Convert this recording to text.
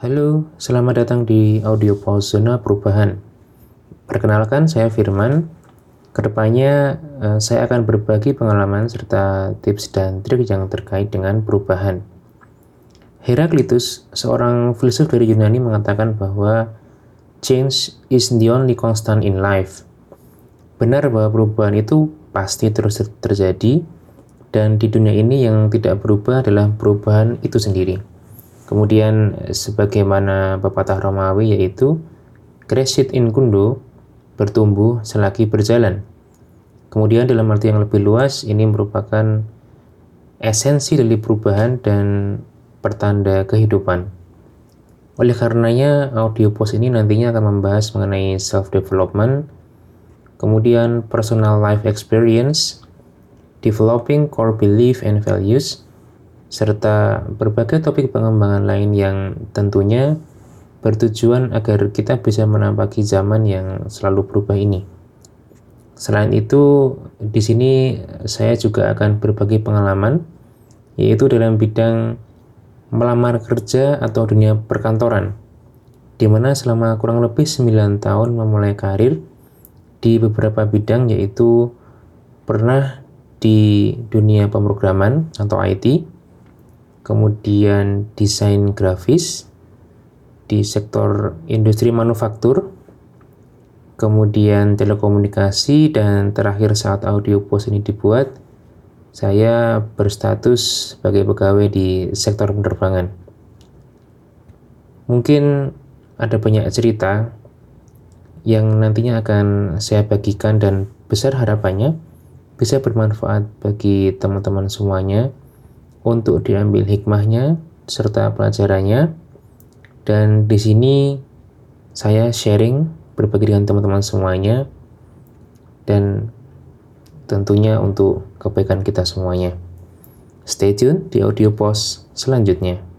Halo, selamat datang di audio pause zona perubahan. Perkenalkan, saya Firman. Ke depannya, eh, saya akan berbagi pengalaman serta tips dan trik yang terkait dengan perubahan. Heraklitus, seorang filsuf dari Yunani mengatakan bahwa change is the only constant in life. Benar bahwa perubahan itu pasti terus terjadi, dan di dunia ini yang tidak berubah adalah perubahan itu sendiri. Kemudian sebagaimana pepatah Romawi yaitu crescit in kundo bertumbuh selagi berjalan. Kemudian dalam arti yang lebih luas ini merupakan esensi dari perubahan dan pertanda kehidupan. Oleh karenanya audio post ini nantinya akan membahas mengenai self development, kemudian personal life experience, developing core belief and values, serta berbagai topik pengembangan lain yang tentunya bertujuan agar kita bisa menampaki zaman yang selalu berubah ini. Selain itu, di sini saya juga akan berbagi pengalaman, yaitu dalam bidang melamar kerja atau dunia perkantoran, di mana selama kurang lebih 9 tahun memulai karir di beberapa bidang yaitu pernah di dunia pemrograman atau IT, kemudian desain grafis di sektor industri manufaktur, kemudian telekomunikasi, dan terakhir saat audio post ini dibuat, saya berstatus sebagai pegawai di sektor penerbangan. Mungkin ada banyak cerita yang nantinya akan saya bagikan dan besar harapannya bisa bermanfaat bagi teman-teman semuanya untuk diambil hikmahnya serta pelajarannya. Dan di sini saya sharing berbagi dengan teman-teman semuanya dan tentunya untuk kebaikan kita semuanya. Stay tune di audio post selanjutnya.